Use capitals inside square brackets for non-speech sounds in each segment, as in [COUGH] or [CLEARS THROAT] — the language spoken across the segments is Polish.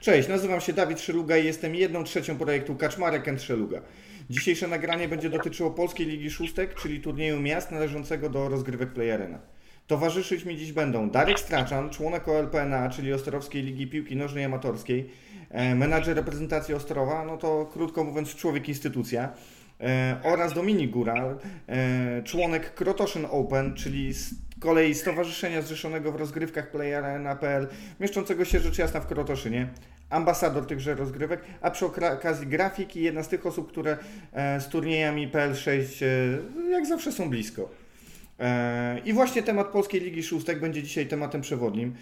Cześć, nazywam się Dawid Szeluga i jestem jedną trzecią projektu Kaczmarek and Szeluga. Dzisiejsze nagranie będzie dotyczyło Polskiej Ligi Szóstek, czyli turnieju miast należącego do rozgrywek Play Arena. Towarzyszyć mi dziś będą Darek Straczan, członek OLPNA, czyli Ostrowskiej Ligi Piłki Nożnej Amatorskiej, e, menadżer reprezentacji Ostrowa, no to krótko mówiąc człowiek instytucja, e, oraz Dominik Góral, e, członek Krotoszyn Open, czyli kolei Stowarzyszenia Zrzeszonego w rozgrywkach PlayArena.pl, mieszczącego się rzecz jasna w Krotoszynie, ambasador tychże rozgrywek, a przy okazji grafik i jedna z tych osób, które z turniejami PL6 jak zawsze są blisko. I właśnie temat Polskiej Ligi Szóstek będzie dzisiaj tematem przewodnim.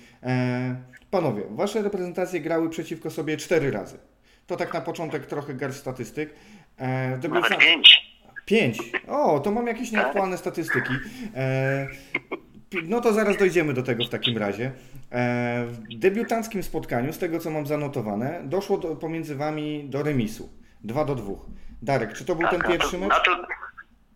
Panowie, wasze reprezentacje grały przeciwko sobie cztery razy. To tak na początek trochę garść statystyk. Nawet pięć. Pięć. O, to mam jakieś nieaktualne statystyki. No to zaraz dojdziemy do tego w takim razie. W debiutanckim spotkaniu, z tego co mam zanotowane, doszło do, pomiędzy wami do remisu. 2 do 2. Darek, czy to był tak, ten pierwszy mecz? To,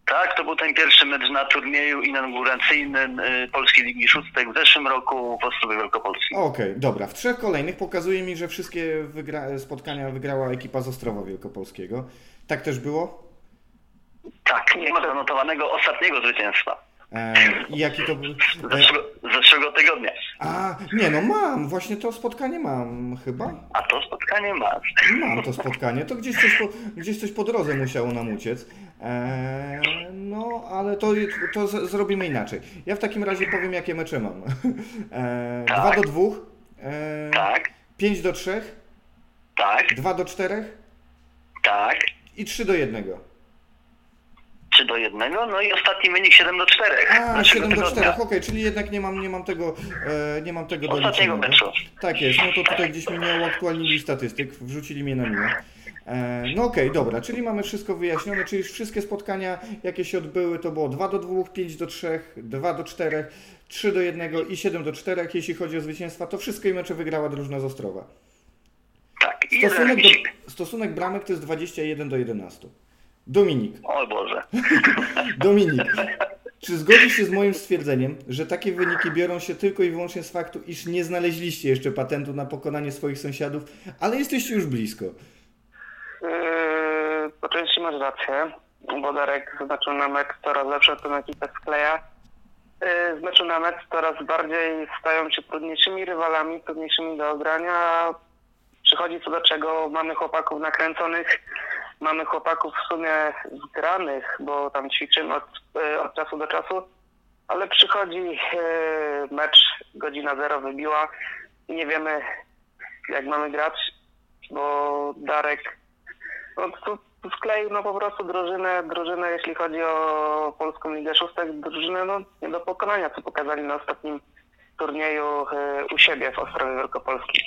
tak, to był ten pierwszy mecz na turnieju inauguracyjnym y, Polskiej Ligi Szóstek w zeszłym roku w Ostrowie Wielkopolskim. Okej, okay, dobra. W trzech kolejnych pokazuje mi, że wszystkie wygra spotkania wygrała ekipa z Ostrowa Wielkopolskiego. Tak też było? Tak, nie ma zanotowanego ostatniego zwycięstwa. E, jaki to był? Zeszłego, zeszłego tygodnia. A, nie no mam, właśnie to spotkanie mam chyba. A to spotkanie masz. Mam to spotkanie, to gdzieś coś po, gdzieś coś po drodze musiało nam uciec. E, no, ale to, to z, zrobimy inaczej. Ja w takim razie powiem, jakie mecze mam. E, tak. do 2. E, tak. 5 do 3. Tak. 2 do 4. Tak. I 3 do 1. 3 do 1, no i ostatni wynik 7 do 4. A, 7 do 4, okej, okay, czyli jednak nie mam, nie mam tego, e, nie mam tego Ostatniego meczu. Tak jest, no to tutaj gdzieś mi nie uaktualnili statystyk, wrzucili mnie na minę. E, no okej, okay, dobra, czyli mamy wszystko wyjaśnione, czyli wszystkie spotkania, jakie się odbyły, to było 2 do 2, 5 do 3, 2 do 4, 3 do 1 i 7 do 4, jeśli chodzi o zwycięstwa, to wszystkie mecze wygrała drużyna z Ostrowa. Tak, i stosunek, do, stosunek bramek to jest 21 do 11. Dominik. O Boże. [LAUGHS] Dominik. Czy zgodzisz się z moim stwierdzeniem, że takie wyniki biorą się tylko i wyłącznie z faktu, iż nie znaleźliście jeszcze patentu na pokonanie swoich sąsiadów, ale jesteście już blisko? Yy, po części masz rację, bo Darek zaznaczył na mecz coraz lepsze, to ekipę skleja. Yy, z meczu na mecz coraz bardziej stają się trudniejszymi rywalami, trudniejszymi do ogrania. Przychodzi co do czego, mamy chłopaków nakręconych, mamy chłopaków w sumie zgranych, bo tam ćwiczymy od, yy, od czasu do czasu, ale przychodzi yy, mecz, godzina zero wybiła i nie wiemy jak mamy grać, bo Darek no, tu, tu skleił no po prostu drużynę, drużynę, jeśli chodzi o Polską Ligę Szóstek, drużynę no, nie do pokonania, co pokazali na ostatnim turnieju y, u siebie w Ostrowie Wielkopolskim.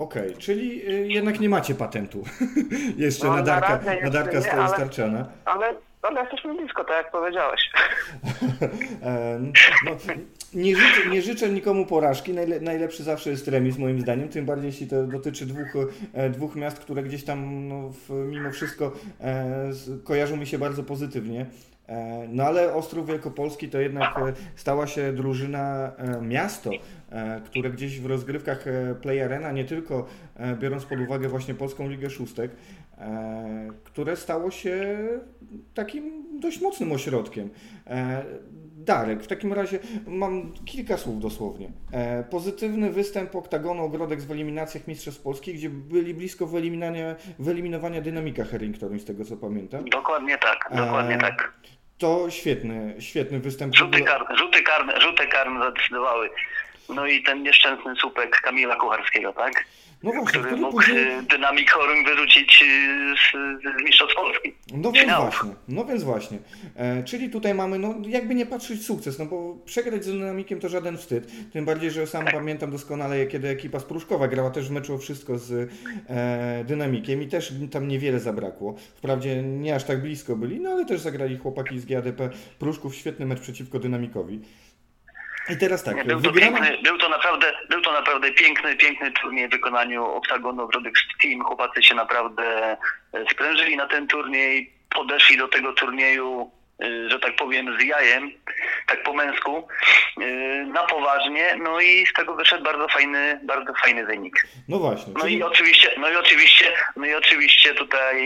Okej, okay, czyli y, jednak nie macie patentu [LAUGHS] jeszcze no, na Darka, na, na Darka nie, ale, ale ale jesteśmy blisko, tak jak powiedziałeś. [LAUGHS] no, nie, życzę, nie życzę nikomu porażki. Najle, najlepszy zawsze jest remis, moim zdaniem. Tym bardziej, jeśli to dotyczy dwóch, e, dwóch miast, które gdzieś tam no, w, mimo wszystko e, kojarzą mi się bardzo pozytywnie. E, no ale Ostrów Wielkopolski to jednak e, stała się drużyna, e, miasto, które gdzieś w rozgrywkach Play Arena, nie tylko biorąc pod uwagę właśnie Polską Ligę Szóstek, które stało się takim dość mocnym ośrodkiem. Darek, w takim razie mam kilka słów dosłownie. pozytywny występ oktagonu Ogrodek w eliminacjach Mistrzostw Polski, gdzie byli blisko wyeliminowania, wyeliminowania dynamika Herrington, z tego co pamiętam. Dokładnie tak, dokładnie tak. To świetny, świetny występ. Rzuty karne, rzuty karne, rzuty karne zadecydowały. No i ten nieszczęsny słupek Kamila Kucharskiego, tak? No właśnie, który, który mógł później... E, dynamik wyrzucić e, z, z Mistrzostw Polski. No więc właśnie, no więc właśnie. E, czyli tutaj mamy, no jakby nie patrzeć sukces, no bo przegrać z dynamikiem to żaden wstyd. Tym bardziej, że sam tak. pamiętam doskonale, kiedy ekipa z Pruszkowa grała też w meczu o wszystko z e, dynamikiem i też tam niewiele zabrakło. Wprawdzie nie aż tak blisko byli, no ale też zagrali chłopaki z GADP Pruszków świetny mecz przeciwko dynamikowi. I teraz tak, był, to piękny, był, to naprawdę, był to naprawdę piękny, piękny turniej w wykonaniu Oktagonu Rodek Team. Chłopacy się naprawdę e, sprężyli na ten turniej, podeszli do tego turnieju że tak powiem, z jajem, tak po męsku, na poważnie, no i z tego wyszedł bardzo fajny, bardzo fajny wynik. No właśnie. No czyli... i oczywiście, no i oczywiście, no i oczywiście tutaj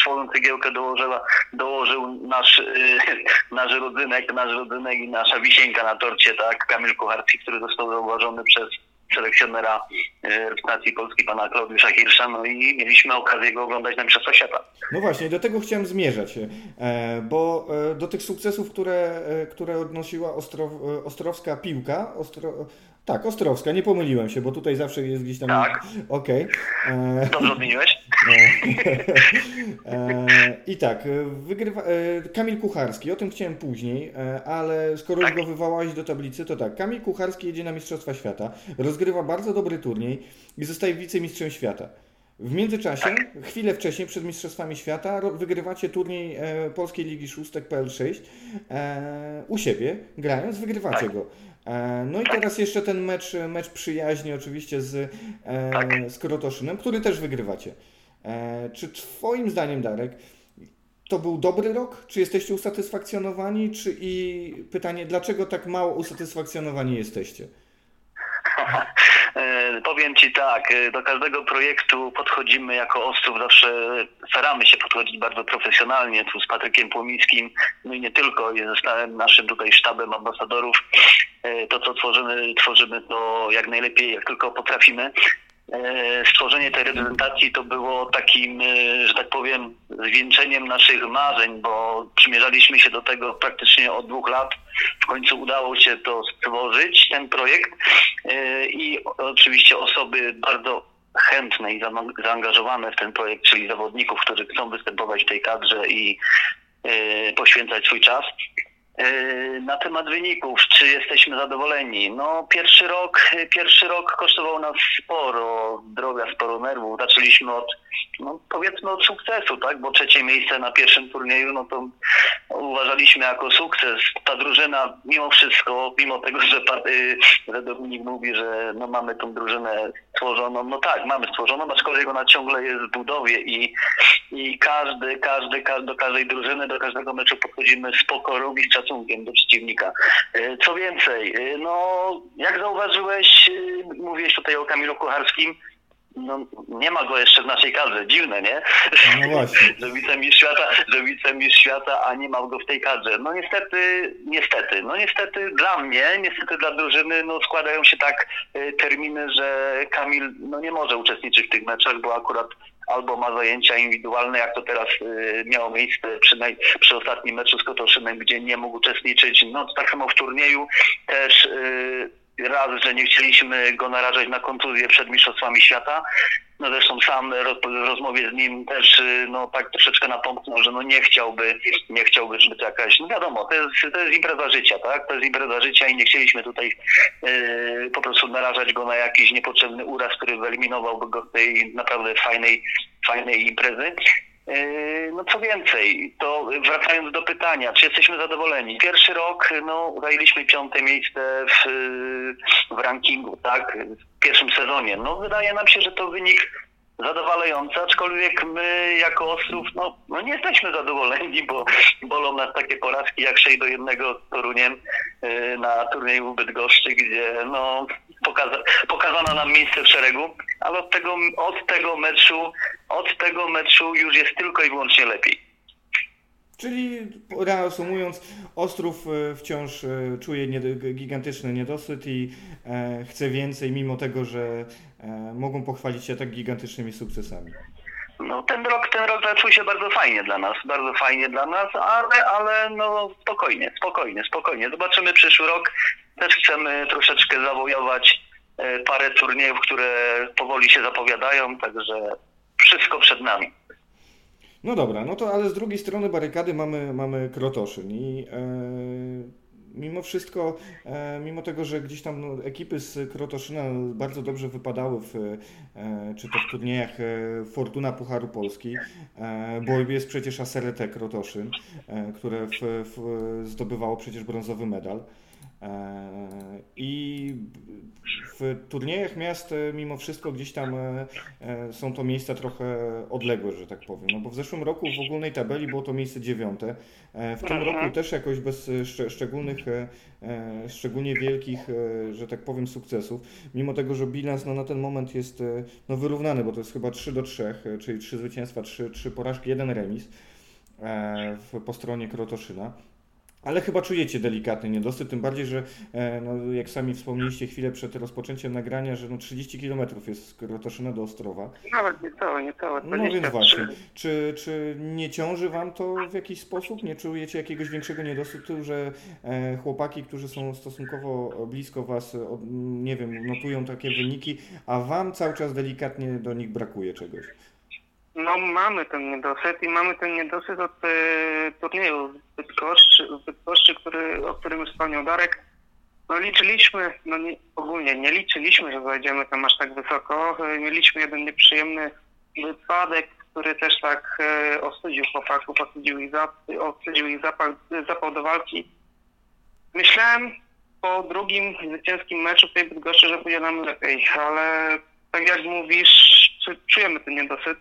swoją cegiełkę dołożyła, dołożył nasz, [LAUGHS] nasz rodzynek, nasz rodzynek i nasza wisienka na torcie, tak, Kamil Kucharski, który został zauważony przez selekcjonera e, reprezentacji Polski, pana Klaudiusza Hirsza, no i mieliśmy okazję go oglądać na Mistrzostwach Świata. No właśnie, do tego chciałem zmierzać, e, bo e, do tych sukcesów, które, które odnosiła Ostrow, Ostrowska piłka, Ostro, tak, Ostrowska, nie pomyliłem się, bo tutaj zawsze jest gdzieś tam... Tak. Okej. Okay. Dobrze odmieniłeś? [LAUGHS] I tak, wygrywa Kamil Kucharski, o tym chciałem później, ale skoro tak. już go wywołałeś do tablicy, to tak, Kamil Kucharski jedzie na Mistrzostwa Świata, rozgrywa bardzo dobry turniej i zostaje wicemistrzem świata. W międzyczasie, tak. chwilę wcześniej, przed Mistrzostwami Świata, wygrywacie turniej e, Polskiej Ligi Szóstek PL6 e, u siebie, grając, wygrywacie tak. go. E, no i teraz jeszcze ten mecz, mecz przyjaźni oczywiście z, e, tak. z Krotoszynem, który też wygrywacie. E, czy Twoim zdaniem, Darek, to był dobry rok? Czy jesteście usatysfakcjonowani? Czy i pytanie, dlaczego tak mało usatysfakcjonowani jesteście? [LAUGHS] E, powiem Ci tak, e, do każdego projektu podchodzimy jako Ostrów, zawsze staramy się podchodzić bardzo profesjonalnie, tu z Patrykiem Płomińskim, no i nie tylko, i naszym tutaj sztabem ambasadorów. E, to, co tworzymy, tworzymy to jak najlepiej, jak tylko potrafimy. E, stworzenie tej reprezentacji to było takim, e, że tak powiem, zwieńczeniem naszych marzeń, bo przymierzaliśmy się do tego praktycznie od dwóch lat. W końcu udało się to stworzyć, ten projekt e, i oczywiście osoby bardzo chętne i zaangażowane w ten projekt, czyli zawodników, którzy chcą występować w tej kadrze i poświęcać swój czas. Yy, na temat wyników, czy jesteśmy zadowoleni? No pierwszy rok, pierwszy rok kosztował nas sporo droga, sporo nerwów. Zaczęliśmy od, no powiedzmy od sukcesu, tak? Bo trzecie miejsce na pierwszym turnieju, no to uważaliśmy jako sukces. Ta drużyna mimo wszystko, mimo tego, że, że Dominik mówi, że no mamy tą drużynę stworzoną, no tak, mamy stworzoną, aczkolwiek ona ciągle jest w budowie i, i każdy, każdy, każdy, do każdej drużyny, do każdego meczu podchodzimy z pokorą i z szacunkiem do przeciwnika. E, co więcej, e, no jak zauważyłeś, mówiłeś tutaj o Kamilu Kucharskim, no, nie ma go jeszcze w naszej kadrze. Dziwne, nie? No właśnie. [LAUGHS] że wicemistrz świata, że wicemistrz świata, a nie ma go w tej kadrze. No niestety, niestety, no niestety dla mnie, niestety dla drużyny, no składają się tak y, terminy, że Kamil no nie może uczestniczyć w tych meczach, bo akurat albo ma zajęcia indywidualne, jak to teraz y, miało miejsce przy, naj, przy ostatnim meczu z Kotoszynem, gdzie nie mógł uczestniczyć. No tak samo w turnieju też y, raz, że nie chcieliśmy go narażać na kontuzję przed Mistrzostwami Świata. No zresztą sam w rozmowie z nim też y, no tak troszeczkę napomknął, że no nie chciałby, nie chciałby, żeby to jakaś, no wiadomo, to jest, to jest impreza życia, tak? To jest impreza życia i nie chcieliśmy tutaj yy, po prostu narażać go na jakiś niepotrzebny uraz, który wyeliminowałby go z tej naprawdę fajnej, fajnej imprezy. Yy, no co więcej, to wracając do pytania, czy jesteśmy zadowoleni? Pierwszy rok, no, zajęliśmy piąte miejsce w, w rankingu, tak, w pierwszym sezonie. No wydaje nam się, że to wynik zadowalający, aczkolwiek my jako Ostrów, no, no nie jesteśmy zadowoleni, bo bolą nas takie porażki jak 6 do 1 z Toruniem yy, na turnieju Bydgoszczy, gdzie no pokaza pokazano nam miejsce w szeregu, ale od tego, od tego meczu, od tego meczu już jest tylko i wyłącznie lepiej. Czyli reasumując, Ostrów e, wciąż e, czuje gigantyczny niedosyt i e, chce więcej, mimo tego, że mogą pochwalić się tak gigantycznymi sukcesami. No ten rok, ten rok zaczął się bardzo fajnie dla nas, bardzo fajnie dla nas, ale, ale no spokojnie, spokojnie, spokojnie. Zobaczymy przyszły rok. Też chcemy troszeczkę zawojować parę turniejów, które powoli się zapowiadają, także wszystko przed nami. No dobra, no to ale z drugiej strony barykady mamy, mamy Krotoszyn i e, mimo wszystko, e, mimo tego, że gdzieś tam no, ekipy z Krotoszyna bardzo dobrze wypadały w, e, czy to w turniejach e, Fortuna Pucharu Polski, bo jest przecież ASRT Krotoszyn, które w, w, zdobywało przecież brązowy medal. I w turniejach miast e, mimo wszystko gdzieś tam e, e, są to miejsca trochę odległe, że tak powiem. No bo w zeszłym roku w ogólnej tabeli było to miejsce dziewiąte. W tym roku też jakoś bez szczególnych, szczególnie wielkich, że tak powiem, sukcesów. Mimo tego, że bilans no, na ten moment jest no, wyrównany, bo to jest chyba 3 do 3, czyli 3 zwycięstwa, 3, 3 porażki, 1 remis po stronie Krotoszyna. Ale chyba czujecie delikatny niedosyt, tym bardziej, że e, no, jak sami wspomnieliście chwilę przed rozpoczęciem nagrania, że no 30 km jest z Krotoszyna do Ostrowa. Nawet nie całe, nie całe. No więc właśnie, czy, czy nie ciąży Wam to w jakiś sposób? Nie czujecie jakiegoś większego niedosytu, że e, chłopaki, którzy są stosunkowo blisko Was, nie wiem, notują takie wyniki, a Wam cały czas delikatnie do nich brakuje czegoś? No mamy ten niedosyt i mamy ten niedosyt od y, turnieju w Bydgoszczy, w Bydgoszczy który, o którym wspomniał Darek. No liczyliśmy, no nie, ogólnie nie liczyliśmy, że zajdziemy tam aż tak wysoko. Y, mieliśmy jeden nieprzyjemny wypadek, który też tak y, ostudził chłopaków, ostudził ich, zap, ostudził ich zapał, zapał do walki. Myślałem po drugim zwycięskim meczu w tej Bydgoszczy, że będzie nam lepiej, ale tak jak mówisz, czujemy ten niedosyt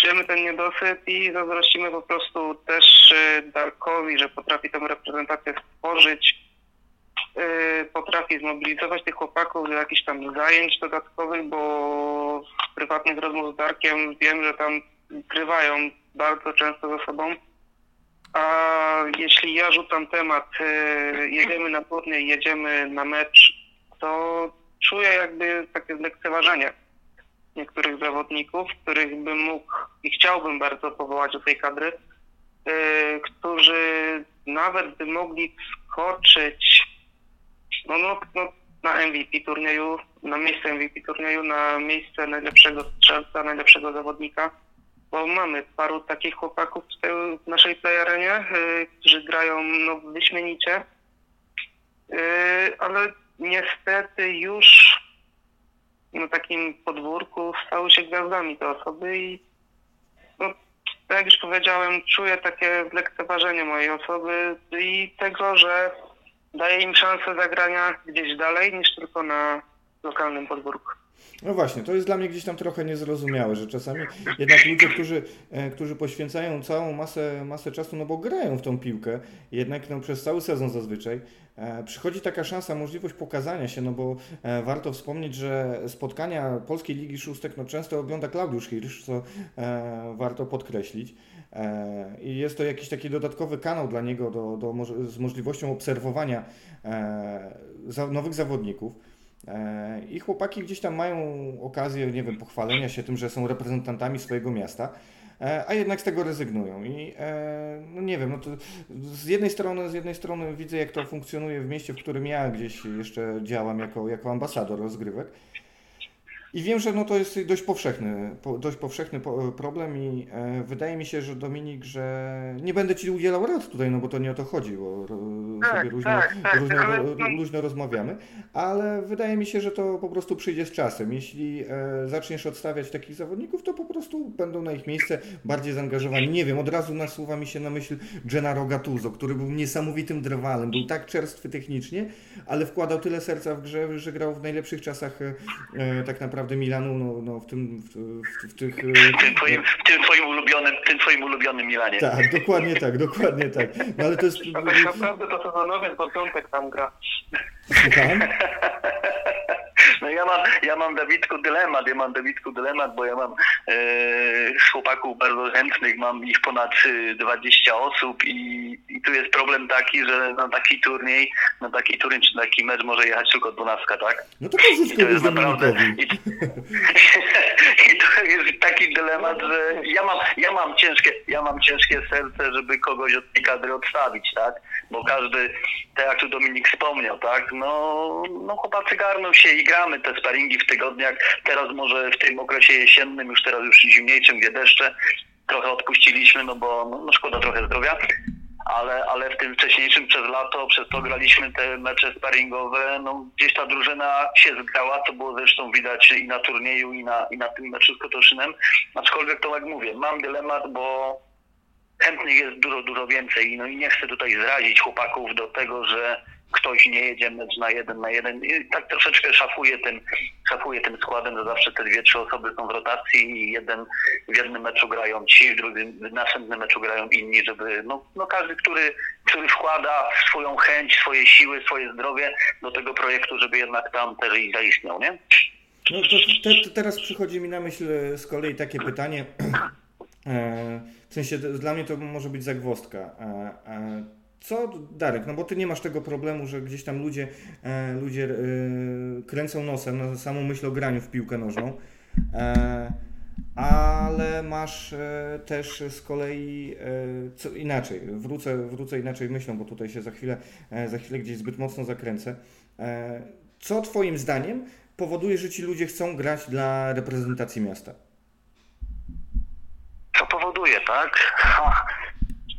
czujemy ten niedosyt i zazdrościmy po prostu też y, Darkowi, że potrafi tę reprezentację stworzyć, y, potrafi zmobilizować tych chłopaków do jakichś tam zajęć dodatkowych, bo z prywatnych rozmów z Darkiem wiem, że tam grywają bardzo często ze sobą. A jeśli ja rzucam temat, y, jedziemy na turniej, jedziemy na mecz, to czuję jakby takie lekceważenie niektórych zawodników, których bym mógł i chciałbym bardzo powołać do tej kadry, yy, którzy nawet by mogli skoczyć no, no, no, na MVP turnieju, na miejsce MVP turnieju, na miejsce najlepszego strzelca, najlepszego zawodnika, bo mamy paru takich chłopaków tej, w naszej playarenie, yy, którzy grają no, wyśmienicie, yy, ale niestety już na takim podwórku stały się gwiazdami te osoby i no, jak już powiedziałem, czuję takie lekceważenie mojej osoby i tego, że daję im szansę zagrania gdzieś dalej niż tylko na lokalnym podwórku. No właśnie, to jest dla mnie gdzieś tam trochę niezrozumiałe, że czasami jednak ludzie, którzy, e, którzy poświęcają całą masę, masę czasu, no bo grają w tą piłkę, jednak no, przez cały sezon zazwyczaj, e, przychodzi taka szansa, możliwość pokazania się, no bo e, warto wspomnieć, że spotkania Polskiej Ligi Szóstek no, często ogląda Klaudiusz Hirsch, co warto podkreślić. I jest to jakiś taki dodatkowy kanał dla niego do, do, z możliwością obserwowania nowych zawodników. E, I chłopaki gdzieś tam mają okazję, nie wiem, pochwalenia się tym, że są reprezentantami swojego miasta, e, a jednak z tego rezygnują. I e, no nie wiem, no to z jednej strony, z jednej strony widzę, jak to funkcjonuje w mieście, w którym ja gdzieś jeszcze działam jako, jako ambasador rozgrywek. I wiem, że no to jest dość powszechny, dość powszechny problem i e, wydaje mi się, że Dominik, że nie będę Ci udzielał rad tutaj, no bo to nie o to chodzi, bo tak, sobie różno, tak, tak, różno, ale... luźno rozmawiamy, ale wydaje mi się, że to po prostu przyjdzie z czasem. Jeśli e, zaczniesz odstawiać takich zawodników, to po prostu będą na ich miejsce bardziej zaangażowani. Nie wiem, od razu nasuwa mi się na myśl Gennaro Gattuso, który był niesamowitym drwalem, był tak czerstwy technicznie, ale wkładał tyle serca w grze, że grał w najlepszych czasach e, tak naprawdę naprawdę Milanu no, no w, tym, w, w, w tych... W tym, twoim, w tym twoim ulubionym, tym twoim ulubionym Milanie. Tak, dokładnie tak, dokładnie tak. No ale to jest... Tak naprawdę to sezonowiec początek tam gra. Słucham? [LAUGHS] Ja mam, ja mam Dawidku dylemat, ja mam Dawidku dylemat, bo ja mam e, chłopaków bardzo chętnych, mam ich ponad 20 osób i, i tu jest problem taki, że na taki turniej, na taki turniej czy taki mecz może jechać tylko 12, tak? No to I to jest naprawdę i, [LAUGHS] i to jest taki dylemat, że ja mam, ja mam ciężkie, ja mam ciężkie serce, żeby kogoś od tej kadry odstawić, tak? Bo każdy, tak jak tu Dominik wspomniał, tak? No, no chłopacy garną się i gramy te sparingi w tygodniach. Teraz może w tym okresie jesiennym, już teraz już zimniejszym, gdzie deszcze, trochę odpuściliśmy, no bo no, no szkoda trochę zdrowia. Ale, ale w tym wcześniejszym przez lato, przez to graliśmy te mecze sparingowe, no gdzieś ta drużyna się zgrała, to było zresztą widać i na turnieju, i na, i na tym meczu z Kotoszynem. Aczkolwiek to jak mówię, mam dylemat, bo chętnych jest dużo, dużo więcej. No i nie chcę tutaj zrazić chłopaków do tego, że ktoś nie jedzie mecz na jeden na jeden. I tak troszeczkę szafuje tym, szafuje tym składem, że zawsze te dwie, trzy osoby są w rotacji i jeden w jednym meczu grają ci, w drugim, w następnym meczu grają inni, żeby no, no każdy, który, który wkłada swoją chęć, swoje siły, swoje zdrowie do tego projektu, żeby jednak tam też i zaistniał, nie? No to, te, teraz przychodzi mi na myśl z kolei takie pytanie. [CLEARS THROAT] E, w sensie dla mnie to może być zagwostka. E, e, co, Darek, no bo ty nie masz tego problemu, że gdzieś tam ludzie, ludzie kręcą nosem na samą myśl o graniu w piłkę nożną, ale masz też z kolei co inaczej, wrócę, wrócę inaczej myślą, bo tutaj się za chwilę, za chwilę gdzieś zbyt mocno zakręcę. Co Twoim zdaniem powoduje, że ci ludzie chcą grać dla reprezentacji miasta? Co powoduje, tak? Ha, [LAUGHS]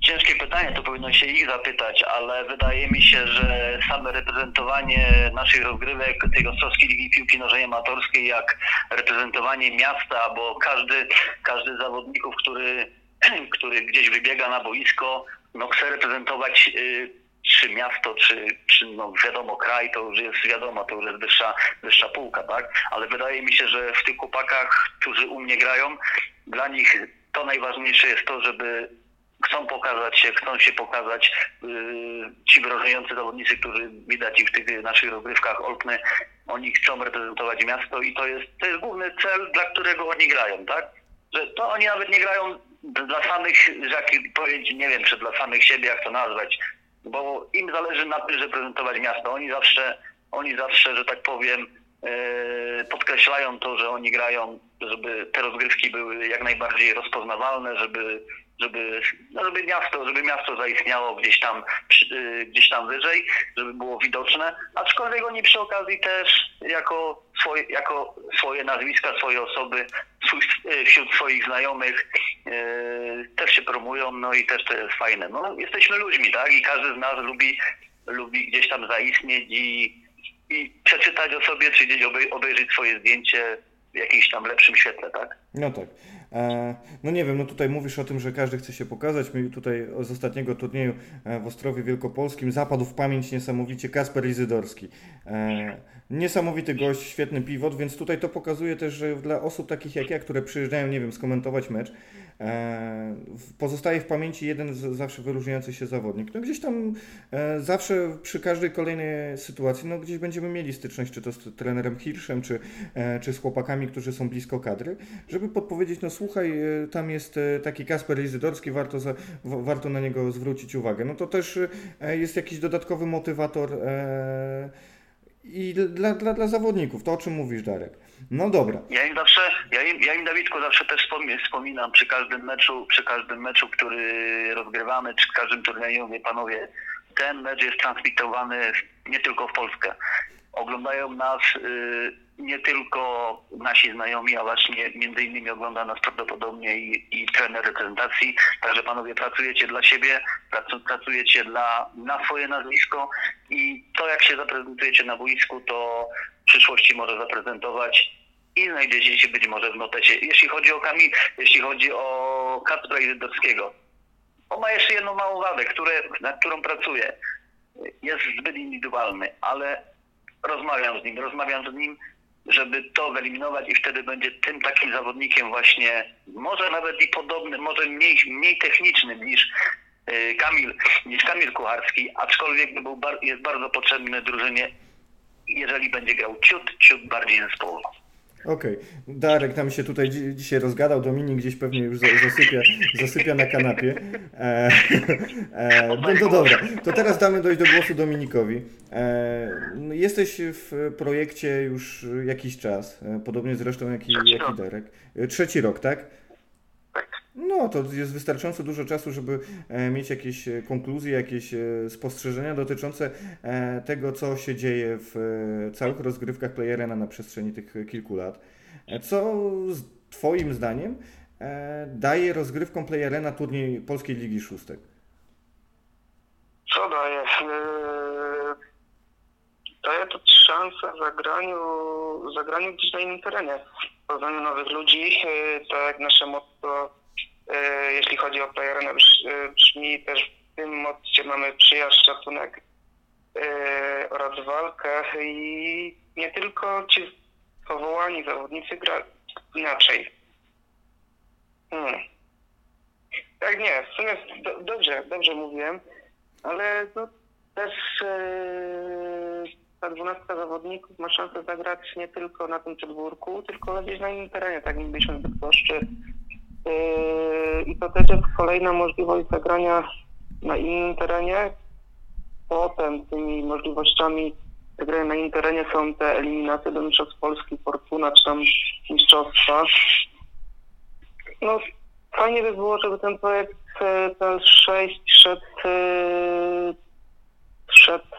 ciężkie pytanie, to powinno się ich zapytać, ale wydaje mi się, że same reprezentowanie naszych rozgrywek tej Ostrowskiej Ligi Piłki Nożnej Amatorskiej, jak reprezentowanie miasta, bo każdy, każdy z zawodników, który, [CLEARS THROAT] który gdzieś wybiega na boisko, no chce reprezentować y, czy miasto, czy, czy no wiadomo kraj, to już jest wiadomo, to już jest wyższa, wyższa półka, tak? Ale wydaje mi się, że w tych chłopakach, którzy u mnie grają, dla nich to najważniejsze jest to, żeby chcą pokazać się, chcą się pokazać yy, ci wrażający zawodnicy, którzy widać ich w tych naszych rozgrywkach Olpny, oni chcą reprezentować miasto i to jest, to jest główny cel, dla którego oni grają, tak? Że to oni nawet nie grają dla samych, jak powiedzieć, nie wiem, czy dla samych siebie, jak to nazwać, bo im zależy na tym, żeby prezentować miasto. Oni zawsze, oni zawsze, że tak powiem, e, podkreślają to, że oni grają, żeby te rozgrywki były jak najbardziej rozpoznawalne, żeby, żeby, no żeby miasto, żeby miasto zaistniało gdzieś tam, e, gdzieś tam wyżej, żeby było widoczne, aczkolwiek oni przy okazji też jako swoje, jako swoje nazwiska, swoje osoby e, wśród swoich znajomych też się promują, no i też to jest fajne. No, jesteśmy ludźmi, tak? I każdy z nas lubi, lubi gdzieś tam zaistnieć i, i przeczytać o sobie, czy gdzieś obejrzeć swoje zdjęcie w jakimś tam lepszym świetle, tak? No tak. E, no nie wiem, no tutaj mówisz o tym, że każdy chce się pokazać. My tutaj z ostatniego turnieju e, w Ostrowie Wielkopolskim zapadł w pamięć niesamowicie Kasper Izydorski. E, niesamowity gość, świetny pivot, więc tutaj to pokazuje też, że dla osób takich jak ja, które przyjeżdżają, nie wiem, skomentować mecz, pozostaje w pamięci jeden z, zawsze wyróżniający się zawodnik. No gdzieś tam e, zawsze przy każdej kolejnej sytuacji, no gdzieś będziemy mieli styczność, czy to z trenerem Hirschem, czy, e, czy z chłopakami, którzy są blisko kadry, żeby podpowiedzieć, no słuchaj, tam jest taki Kasper Izydorski, warto, za, warto na niego zwrócić uwagę. No to też jest jakiś dodatkowy motywator i dla, dla, dla zawodników, to o czym mówisz, Darek. No dobra. Ja im zawsze, ja im, ja im Dawidku zawsze też wspominam przy każdym meczu, przy każdym meczu, który rozgrywamy, czy każdym turnieju, wie panowie, ten mecz jest transmitowany nie tylko w Polskę. Oglądają nas y, nie tylko nasi znajomi, a właśnie między innymi ogląda nas prawdopodobnie i, i trener reprezentacji. Także panowie pracujecie dla siebie, pracujecie dla, na swoje nazwisko i to jak się zaprezentujecie na boisku, to w przyszłości może zaprezentować i znajdziecie się być może w notecie. Jeśli chodzi o Kamil, jeśli chodzi o Kacpra Izydowskiego, on ma jeszcze jedną małą wadę, które, nad którą pracuje. Jest zbyt indywidualny, ale rozmawiam z nim, rozmawiam z nim, żeby to wyeliminować i wtedy będzie tym takim zawodnikiem właśnie, może nawet i podobnym, może mniej, mniej technicznym niż Kamil, niż Kamil Kucharski, aczkolwiek był, jest bardzo potrzebny drużynie, jeżeli będzie grał ciut, ciut bardziej zespołowo. Okej, okay. Darek nam się tutaj dzi dzisiaj rozgadał, Dominik gdzieś pewnie już zasypia, zasypia na kanapie. E, [LAUGHS] e, no to dobra, to teraz damy dojść do głosu Dominikowi. E, no, jesteś w projekcie już jakiś czas, e, podobnie zresztą jak i, jak i Darek. E, trzeci rok, tak? No, to jest wystarczająco dużo czasu, żeby e, mieć jakieś e, konkluzje, jakieś e, spostrzeżenia dotyczące tego, co się dzieje w całych rozgrywkach Playerena na przestrzeni tych kilku lat. Co Twoim zdaniem daje rozgrywkom Playerena turniej Polskiej Ligi Szóstek? Co daje? Daje to szansę zagraniu, zagraniu gdzieś na innym terenie, poznaniu nowych ludzi, tak jak nasze motto E, jeśli chodzi o playerę, brzmi też w tym modzie mamy przyjaźń, szacunek oraz walkę i nie tylko ci powołani zawodnicy gra inaczej. Hmm. Tak nie, w sumie do, dobrze, dobrze mówiłem, ale no, też yy, ta dwunastka zawodników ma szansę zagrać nie tylko na tym podwórku, tylko gdzieś na innym terenie, tak jak byliśmy w. Yy, I to też jest kolejna możliwość zagrania na innym terenie. Potem tymi możliwościami zagrania na innym terenie są te eliminacje do Mistrzostw Polski, Fortuna, czy tam Mistrzostwa. No, fajnie by było, żeby ten projekt PL6 szedł, yy, szedł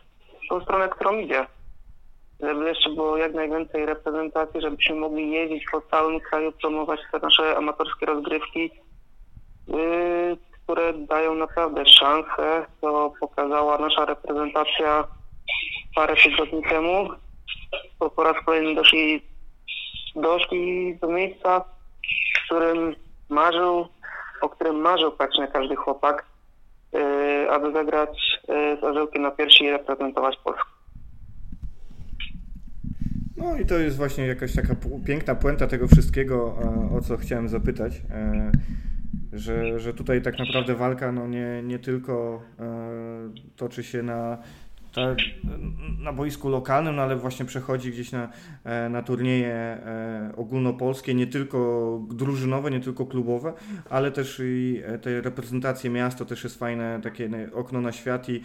tą stronę, którą idzie. Żeby jeszcze było jak najwięcej reprezentacji, żebyśmy mogli jeździć po całym kraju, promować te nasze amatorskie rozgrywki, yy, które dają naprawdę szansę. To pokazała nasza reprezentacja parę tygodni temu. Bo po raz kolejny doszli, doszli do miejsca, w którym marzył, o którym marzył praktycznie każdy chłopak, aby zagrać yy, z orzełkiem na piersi i reprezentować Polskę. No i to jest właśnie jakaś taka piękna puenta tego wszystkiego, o co chciałem zapytać. E, że, że tutaj tak naprawdę walka no nie, nie tylko e, toczy się na na boisku lokalnym, no ale właśnie przechodzi gdzieś na, e, na turnieje e, ogólnopolskie, nie tylko drużynowe, nie tylko klubowe, ale też i e, te reprezentacje miast, to też jest fajne takie okno na świat i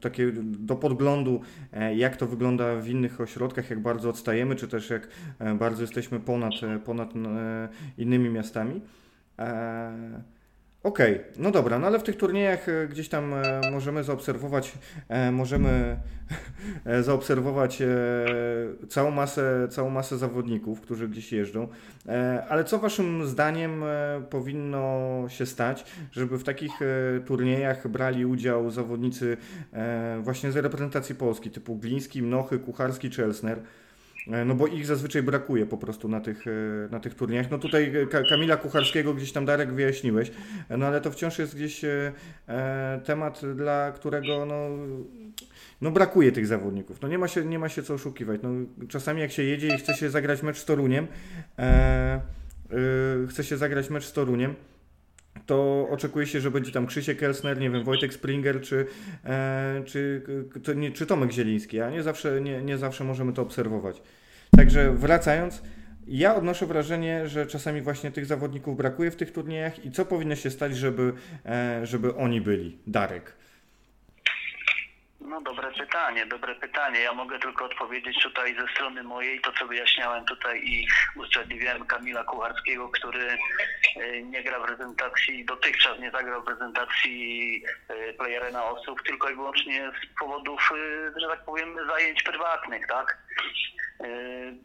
takie do podglądu, jak to wygląda w innych ośrodkach, jak bardzo odstajemy, czy też jak bardzo jesteśmy ponad, ponad innymi miastami. Okej, okay, no dobra, no ale w tych turniejach e, gdzieś tam e, możemy zaobserwować, e, możemy [LAUGHS] zaobserwować całą masę, całą masę zawodników, którzy gdzieś jeżdżą. Ale co Waszym zdaniem powinno się stać, żeby w takich turniejach brali udział zawodnicy właśnie z reprezentacji Polski, typu Gliński, Mnochy, Kucharski czy Elsner? E, no bo ich zazwyczaj brakuje po prostu na tych, e, na tych turniejach. No tutaj Kamila Kucharskiego gdzieś tam Darek wyjaśniłeś, no ale to wciąż jest gdzieś e, temat, dla którego no, no brakuje tych zawodników. No nie ma się, nie ma się co oszukiwać. No, czasami jak się jedzie i chce się zagrać mecz z Toruniem, e, chce się zagrać mecz z Toruniem, to oczekuje się, że będzie tam Krzysiek Kelsner, nie wiem, Wojtek Springer czy, e, czy, to nie, czy Tomek Zieliński, a nie zawsze, nie, nie zawsze możemy to obserwować. Także wracając, ja odnoszę wrażenie, że czasami właśnie tych zawodników brakuje w tych turniejach i co powinno się stać, żeby, e, żeby oni byli? Darek. No dobre pytanie, dobre pytanie. Ja mogę tylko odpowiedzieć tutaj ze strony mojej, to co wyjaśniałem tutaj i usprawiedliwiałem Kamila Kucharskiego, który e, nie gra w prezentacji, dotychczas nie zagrał w prezentacji e, playerena osób, tylko i wyłącznie z powodów, że tak powiem, zajęć prywatnych, tak?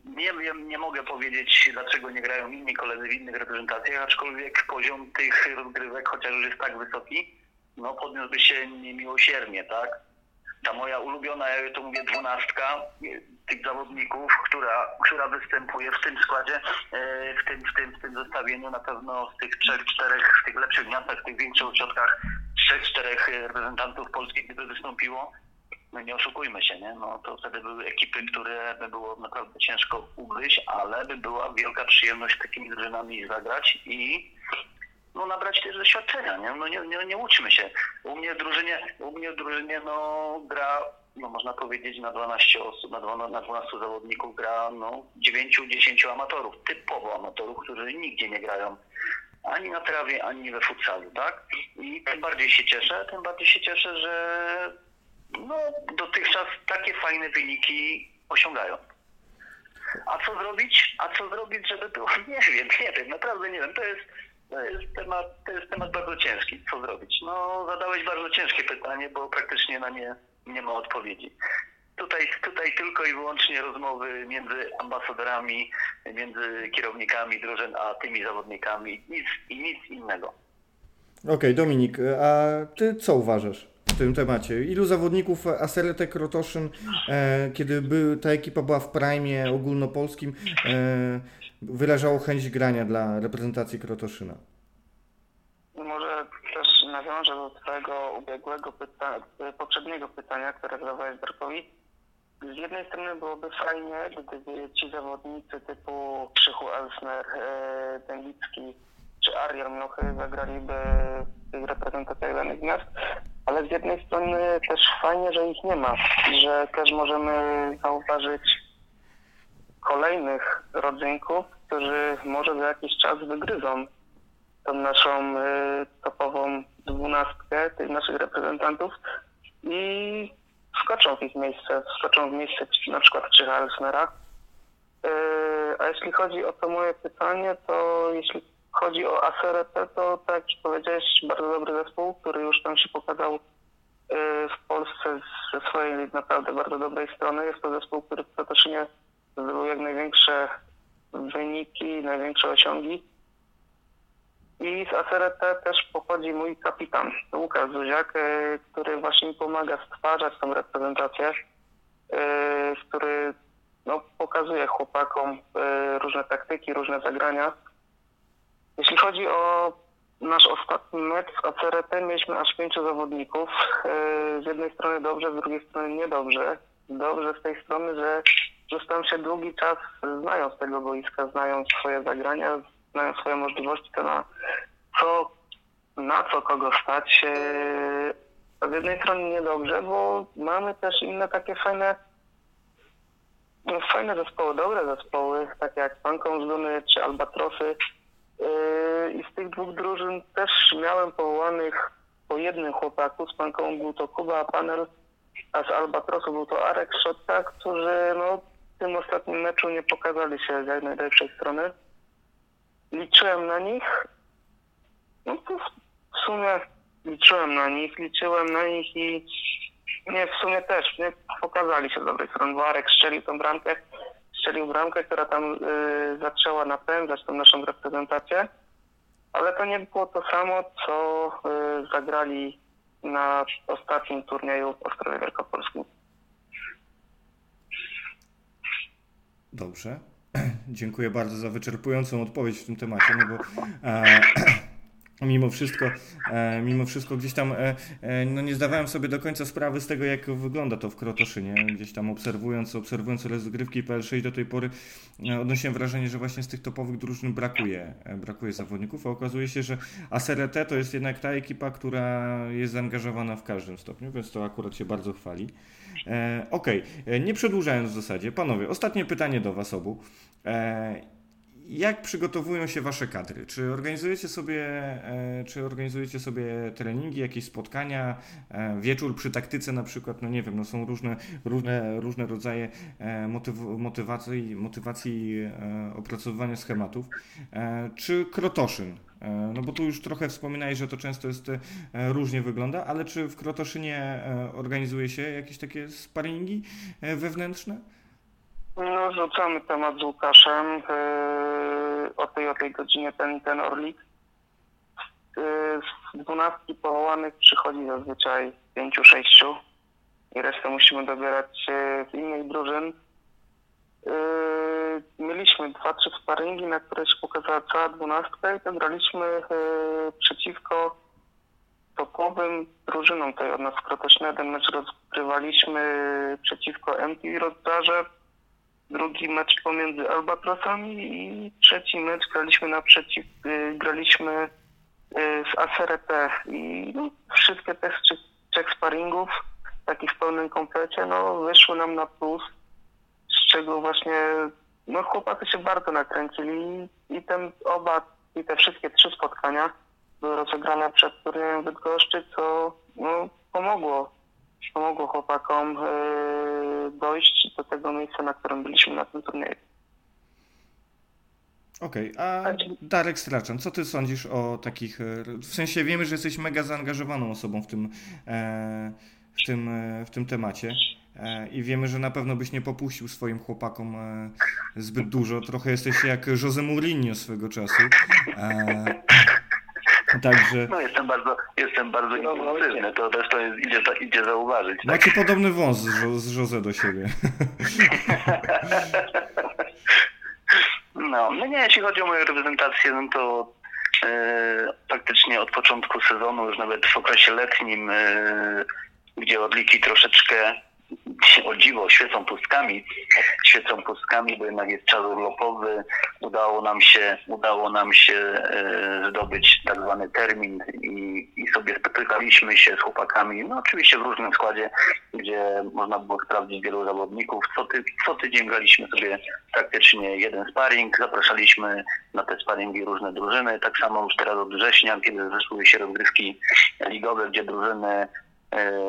Nie wiem, nie mogę powiedzieć, dlaczego nie grają inni koledzy w innych reprezentacjach, aczkolwiek poziom tych rozgrywek, chociaż już jest tak wysoki, no podniósłby się niemiłosiernie, tak? ta moja ulubiona, ja to mówię, dwunastka tych zawodników, która, która występuje w tym składzie, e, w tym, w tym, w tym zestawieniu na pewno z tych trzech, czterech, w tych lepszych miastach, w tych większych ośrodkach, trzech, czterech reprezentantów Polski, gdyby wystąpiło, no nie oszukujmy się, nie? No to wtedy były ekipy, które by było naprawdę ciężko ugryźć, ale by była wielka przyjemność takimi drużynami zagrać i no, nabrać też doświadczenia, nie? No nie, nie, nie łudźmy się. U mnie w drużynie, u mnie w drużynie no, gra, no można powiedzieć, na 12 osób, na, 12, na 12 zawodników gra no, 9-10 amatorów, typowo amatorów, którzy nigdzie nie grają ani na trawie, ani we futsalu, tak? I tym bardziej się cieszę, tym bardziej się cieszę, że no, dotychczas takie fajne wyniki osiągają. A co zrobić? A co zrobić, żeby było? [LAUGHS] Nie wiem, nie wiem, naprawdę nie wiem. To jest to jest, temat, to jest temat bardzo ciężki. Co zrobić? No, zadałeś bardzo ciężkie pytanie, bo praktycznie na nie nie ma odpowiedzi. Tutaj, tutaj tylko i wyłącznie rozmowy między ambasadorami, między kierownikami drużyn, a tymi zawodnikami. Nic i nic innego. Okej, okay, Dominik, a ty co uważasz? W tym temacie. Ilu zawodników Aseretek Rotoszyn, e, kiedy by, ta ekipa była w prime ogólnopolskim, e, wyrażało chęć grania dla reprezentacji Krotoszyna? Może też nawiążę do twojego ubiegłego pytania, poprzedniego pytania, które zadawałeś Darkowi. Z jednej strony byłoby fajnie, gdyby ci zawodnicy typu Krzychu Elsner, e, Dębicki czy Ariel Mlochy zagraliby w tych reprezentacjach danych miast, ale z jednej strony też fajnie, że ich nie ma, że też możemy zauważyć kolejnych rodzynków, którzy może za jakiś czas wygryzą tą naszą y, topową dwunastkę tych naszych reprezentantów i wskoczą w ich miejsce, wskoczą w miejsce na przykład Krzycha Elsnera. Y, a jeśli chodzi o to moje pytanie, to jeśli chodzi o ASRP, to tak jak powiedziałeś, bardzo dobry zespół, który już tam się pokazał y, w Polsce ze swojej naprawdę bardzo dobrej strony. Jest to zespół, który w Krotoszynie zdobył jak największe wyniki, największe osiągi. I z ASRT też pochodzi mój kapitan, Łukasz Zuziak, y, który właśnie mi pomaga stwarzać tą reprezentację, y, który no, pokazuje chłopakom różne taktyki, różne zagrania. Jeśli chodzi o nasz ostatni mecz w ACRT, mieliśmy aż pięciu zawodników. Z jednej strony dobrze, z drugiej strony niedobrze. Dobrze z tej strony, że zostałem się długi czas znając tego boiska, znając swoje zagrania, znają swoje możliwości, to na co, na co kogo stać. A z jednej strony niedobrze, bo mamy też inne takie fajne no, fajne zespoły, dobre zespoły, takie jak Panką z Duny czy Albatrosy. I z tych dwóch drużyn też miałem powołanych po jednym chłopaku. Z Panką był to Kuba Panel, a z Albatrosu był to Arek Szotta, którzy no, w tym ostatnim meczu nie pokazali się z jak najlepszej strony liczyłem na nich. No to w sumie liczyłem na nich, liczyłem na nich i nie, w sumie też nie pokazali się z dobrej strony. Warek strzelił tą bramkę, strzelił bramkę, która tam y, zaczęła napędzać tą naszą reprezentację, ale to nie było to samo, co y, zagrali na ostatnim turnieju w Ostrowie Wielkopolskim. Dobrze. [CLEARS THROAT] Dziękuję bardzo za wyczerpującą odpowiedź w tym temacie, no bo e, [CLEARS THROAT] mimo wszystko, e, mimo wszystko gdzieś tam e, e, no nie zdawałem sobie do końca sprawy z tego, jak wygląda to w Krotoszynie. Gdzieś tam obserwując, obserwując rozgrywki PL6 do tej pory odnosiłem wrażenie, że właśnie z tych topowych drużyn brakuje, brakuje zawodników, a okazuje się, że ASRT to jest jednak ta ekipa, która jest zaangażowana w każdym stopniu, więc to akurat się bardzo chwali. Okej, okay. nie przedłużając w zasadzie, panowie, ostatnie pytanie do Was obu. Jak przygotowują się wasze kadry? Czy organizujecie sobie, e, czy organizujecie sobie treningi, jakieś spotkania, e, wieczór przy taktyce na przykład, no nie wiem, no są różne, różne, różne rodzaje e, motyw motywacji, motywacji opracowywania schematów. Czy Krotoszyn? No bo tu już trochę wspominałeś, że to często jest różnie wygląda, ale czy w Krotoszynie organizuje się jakieś takie sparingi wewnętrzne? No, rzucamy temat z Łukaszem yy, o tej o tej godzinie ten ten Orlik. Yy, z dwunastki powołanych przychodzi zazwyczaj pięciu, sześciu i resztę musimy dobierać yy, z innych drużyn. Yy, mieliśmy dwa, trzy sparingi, na które się pokazała cała dwunastka i to graliśmy yy, przeciwko topowym drużynom tutaj od nas w Krotośnie. Jeden mecz rozgrywaliśmy przeciwko MP Rodzarze, drugi mecz pomiędzy Albatrosami i trzeci mecz graliśmy naprzeciw, y, graliśmy y, z ASRT i no, wszystkie te trzech, trzech sparingów, takich w pełnym komplecie, no wyszły nam na plus, z czego właśnie no chłopacy się bardzo nakręcili i ten oba, i te wszystkie trzy spotkania były rozegrane przed turniejem Bydgoszczy, co no, pomogło pomogło chłopakom e, dojść do tego miejsca, na którym byliśmy na tym turnieju. Okej, okay, a Darek Straczan, co ty sądzisz o takich, e, w sensie wiemy, że jesteś mega zaangażowaną osobą w tym, e, w tym, w tym temacie i wiemy, że na pewno byś nie popuścił swoim chłopakom zbyt dużo, trochę jesteś jak Jose Mourinho swego czasu. Także... No jestem bardzo, jestem bardzo no, impulsywny, to też to jest, idzie, idzie zauważyć. Tak? Macie podobny wąs z, z Jose do siebie. no, no nie, jeśli chodzi o moją reprezentację, no to faktycznie od początku sezonu, już nawet w okresie letnim, gdzie odliki troszeczkę o dziwo świecą pustkami, świecą pustkami, bo jednak jest czas urlopowy. Udało nam się, udało nam się e, zdobyć tak zwany termin i, i sobie spotykaliśmy się z chłopakami, no oczywiście w różnym składzie, gdzie można było sprawdzić wielu zawodników. Co, ty, co tydzień graliśmy sobie praktycznie jeden sparring, zapraszaliśmy na te sparingi różne drużyny, tak samo już teraz od września, kiedy zeszły się rozgrywki ligowe, gdzie drużyny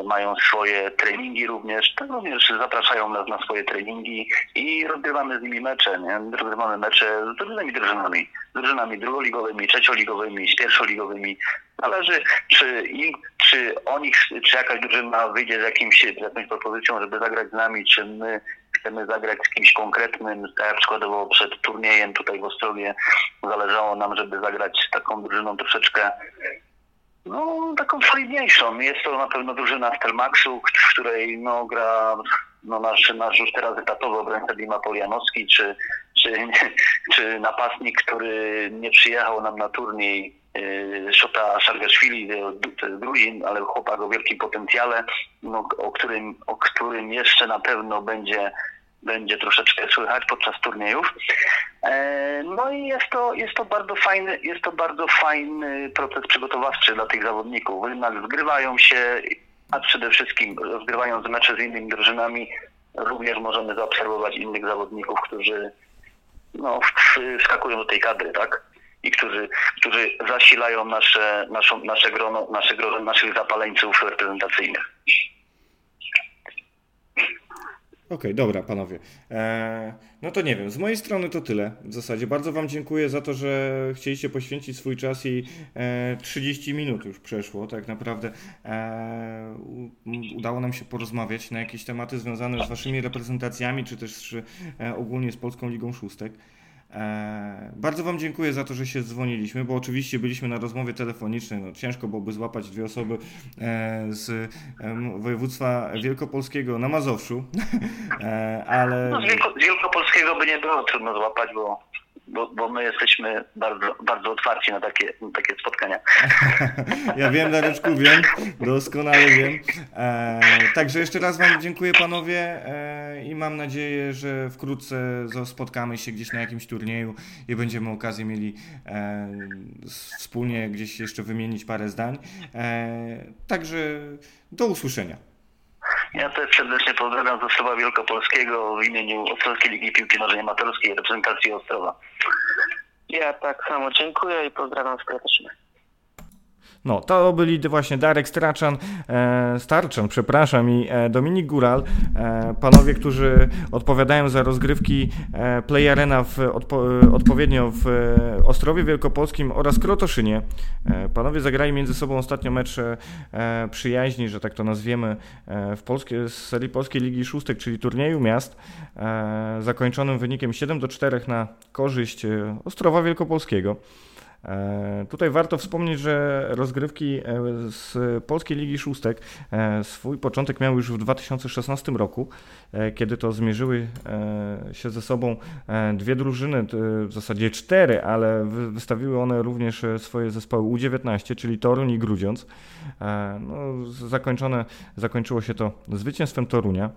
mają swoje treningi również, to również zapraszają nas na swoje treningi i rozgrywamy z nimi mecze, nie? Rozgrywamy mecze z różnymi drużynami, z drużynami drugoligowymi, trzecioligowymi, z pierwszoligowymi. Należy, czy, im, czy oni, czy jakaś drużyna wyjdzie z, jakimś, z jakąś propozycją, żeby zagrać z nami, czy my chcemy zagrać z kimś konkretnym, tak jak przykładowo przed turniejem tutaj w Ostrowie zależało nam, żeby zagrać z taką drużyną troszeczkę no, taką solidniejszą. Jest to na pewno drużyna Stelmaxu, w której no, gra no, nasz, nasz już teraz etatowy obrońca Dima Polianowski, czy, czy, [LAUGHS] czy napastnik, który nie przyjechał nam na turniej yy, Szota Szargaszwili, drugi, ale chłopak o wielkim potencjale, no, o, którym, o którym jeszcze na pewno będzie będzie troszeczkę słychać podczas turniejów. E, no i jest to, jest to bardzo fajny, jest to bardzo fajny proces przygotowawczy dla tych zawodników. Jednak zgrywają się, a przede wszystkim rozgrywając mecze z innymi drużynami, również możemy zaobserwować innych zawodników, którzy no, wskakują do tej kadry, tak? I którzy, którzy zasilają nasze, naszą, nasze grono, nasze grono naszych zapaleńców reprezentacyjnych. Okej, okay, dobra, panowie. Eee, no to nie wiem, z mojej strony to tyle w zasadzie. Bardzo Wam dziękuję za to, że chcieliście poświęcić swój czas i e, 30 minut już przeszło. Tak naprawdę e, udało nam się porozmawiać na jakieś tematy związane z Waszymi reprezentacjami, czy też e, ogólnie z Polską Ligą Szóstek. E, bardzo Wam dziękuję za to, że się dzwoniliśmy, bo oczywiście byliśmy na rozmowie telefonicznej. No, ciężko byłoby złapać dwie osoby e, z województwa wielkopolskiego na Mazowszu, [LAUGHS] e, ale... No, z, Wielko, z Wielkopolskiego by nie było trudno złapać, bo bo, bo my jesteśmy bardzo, bardzo otwarci na takie, na takie spotkania. [LAUGHS] ja wiem, Dareczku, wiem, doskonale wiem. E, także jeszcze raz Wam dziękuję panowie e, i mam nadzieję, że wkrótce spotkamy się gdzieś na jakimś turnieju i będziemy okazję mieli e, wspólnie gdzieś jeszcze wymienić parę zdań. E, także do usłyszenia. Ja też serdecznie pozdrawiam z Ostrowa Wielkopolskiego w imieniu Ostrowskiej Ligi Piłki Nożnej Amatorskiej reprezentacji Ostrowa. Ja tak samo dziękuję i pozdrawiam serdecznie. No, to byli właśnie Darek Straczan, e, Starczan, przepraszam, i e, Dominik Góral, e, panowie, którzy odpowiadają za rozgrywki e, Play Arena w, odpo, odpowiednio w e, Ostrowie Wielkopolskim oraz Krotoszynie. E, panowie zagrali między sobą ostatnio mecz przyjaźni, że tak to nazwiemy, w polskie, z serii Polskiej Ligi Szóstek, czyli turnieju miast, zakończonym wynikiem 7 do 4 na korzyść Ostrowa Wielkopolskiego. E, tutaj warto wspomnieć, że rozgrywki e, z Polskiej Ligi Szóstek e, swój początek miały już w 2016 roku, kiedy to zmierzyły się ze sobą dwie drużyny, w zasadzie cztery, ale wystawiły one również swoje zespoły U19, czyli Toruń i Grudziądz. No, zakończone, zakończyło się to zwycięstwem Torunia.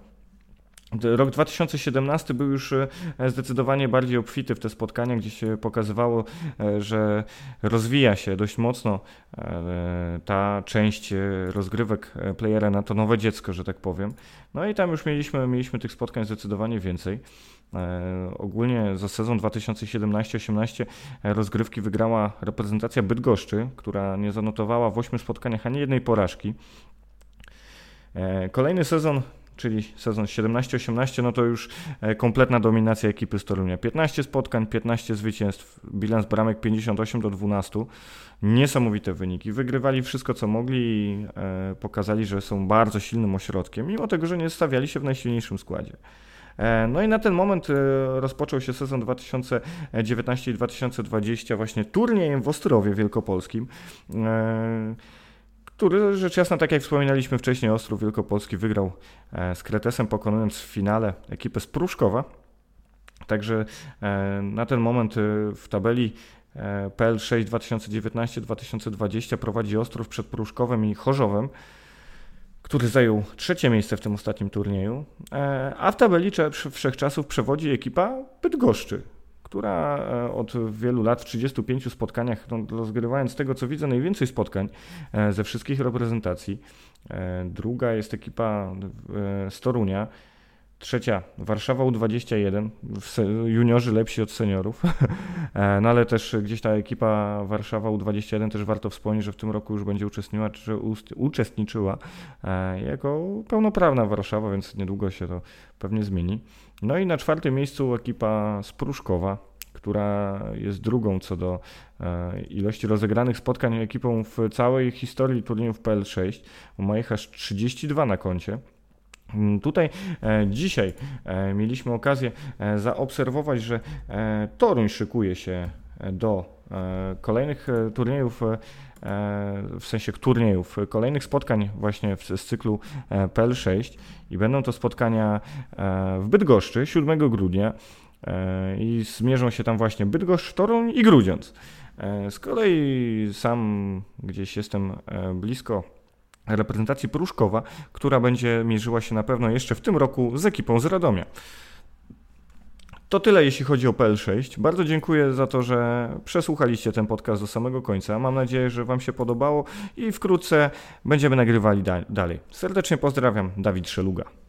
Rok 2017 był już e, zdecydowanie bardziej obfity w te spotkania, gdzie się pokazywało, e, że rozwija się dość mocno e, ta część rozgrywek playera na to nowe dziecko, że tak powiem. No i tam już mieliśmy, mieliśmy tych spotkań zdecydowanie więcej. Ogólnie za sezon 2017-18 rozgrywki wygrała reprezentacja Bydgoszczy, która nie zanotowała w 8 spotkaniach ani jednej porażki. Kolejny sezon czyli sezon 17-18, no to już e, kompletna dominacja ekipy z Torunia. 15 spotkań, 15 zwycięstw, bilans bramek 58 do 12. Niesamowite wyniki. Wygrywali wszystko, co mogli i e, pokazali, że są bardzo silnym ośrodkiem, mimo tego, że nie stawiali się w najsilniejszym składzie. E, no i na ten moment rozpoczął się sezon 2019 i 2020 właśnie turniejem w Ostrowie Wielkopolskim który rzecz jasna, tak jak wspominaliśmy wcześniej, Ostrów Wielkopolski wygrał e, z Kretesem, pokonując w finale ekipę z Pruszkowa. Także e, na ten moment e, w tabeli PL6 2019-2020 prowadzi Ostrów przed Pruszkowem i Chorzowem który zajął trzecie miejsce w tym ostatnim turnieju, a w tabeli wszechczasów przewodzi ekipa Bydgoszczy, która e, od wielu lat w 35 spotkaniach, no, rozgrywając tego co widzę, najwięcej spotkań e, ze wszystkich reprezentacji. E, druga jest ekipa z Torunia. Trzecia Warszawa U21, juniorzy lepsi od seniorów, [LAUGHS] no ale też gdzieś ta ekipa Warszawa U21 też warto wspomnieć, że w tym roku już będzie uczestniczyła, czy uczestniczyła jako pełnoprawna Warszawa, więc niedługo się to pewnie zmieni. No i na czwartym miejscu ekipa z Pruszkowa, która jest drugą co do e, ilości rozegranych spotkań ekipą w całej historii turniejów PL6. Ma ich aż 32 na koncie. Mm, tutaj e, dzisiaj e, mieliśmy okazję zaobserwować, że Toruń szykuje się do kolejnych turniejów w sensie turniejów, kolejnych spotkań właśnie z cyklu PL6 i będą to spotkania w Bydgoszczy 7 grudnia e, i zmierzą się tam właśnie Bydgoszcz, Toruń i Grudziądz. E, z kolei sam gdzieś jestem e, blisko reprezentacji Pruszkowa, która będzie mierzyła się na pewno jeszcze w tym roku z ekipą z Radomia. To tyle, jeśli chodzi o PL6. Bardzo dziękuję za to, że przesłuchaliście ten podcast do samego końca. Mam nadzieję, że Wam się podobało i wkrótce będziemy nagrywali da dalej. Serdecznie pozdrawiam, Dawid Szeluga.